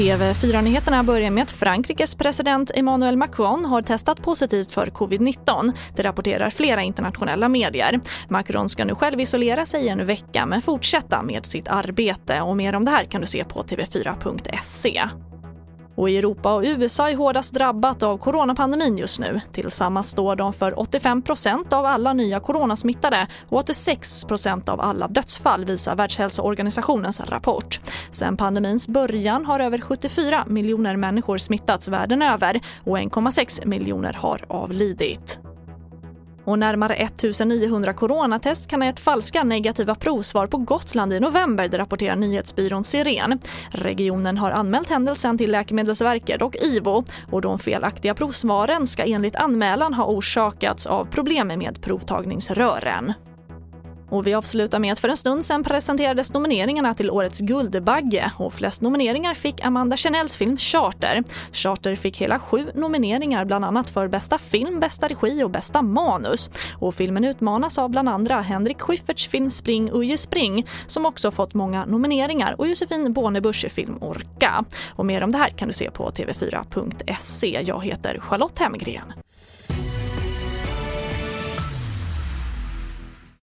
TV4-nyheterna börjar med att Frankrikes president Emmanuel Macron har testat positivt för covid-19. Det rapporterar flera internationella medier. Macron ska nu själv isolera sig en vecka men fortsätta med sitt arbete. Och Mer om det här kan du se på tv4.se. Och Europa och USA är hårdast drabbat av coronapandemin just nu. Tillsammans står de för 85% av alla nya coronasmittade och 86% av alla dödsfall visar Världshälsoorganisationens rapport. Sen pandemins början har över 74 miljoner människor smittats världen över och 1,6 miljoner har avlidit. Och närmare 1900 coronatest kan ha gett falska negativa provsvar på Gotland i november, det rapporterar nyhetsbyrån Siren. Regionen har anmält händelsen till Läkemedelsverket och IVO och de felaktiga provsvaren ska enligt anmälan ha orsakats av problem med provtagningsrören. Och vi avslutar med att för en stund sen presenterades nomineringarna till årets Guldbagge och flest nomineringar fick Amanda Chanels film Charter. Charter fick hela sju nomineringar bland annat för bästa film, bästa regi och bästa manus. Och filmen utmanas av bland andra Henrik Schyfferts film Spring Uje Spring som också fått många nomineringar och Josefin Bornebuschs film Orka. Och mer om det här kan du se på tv4.se. Jag heter Charlotte Hemgren.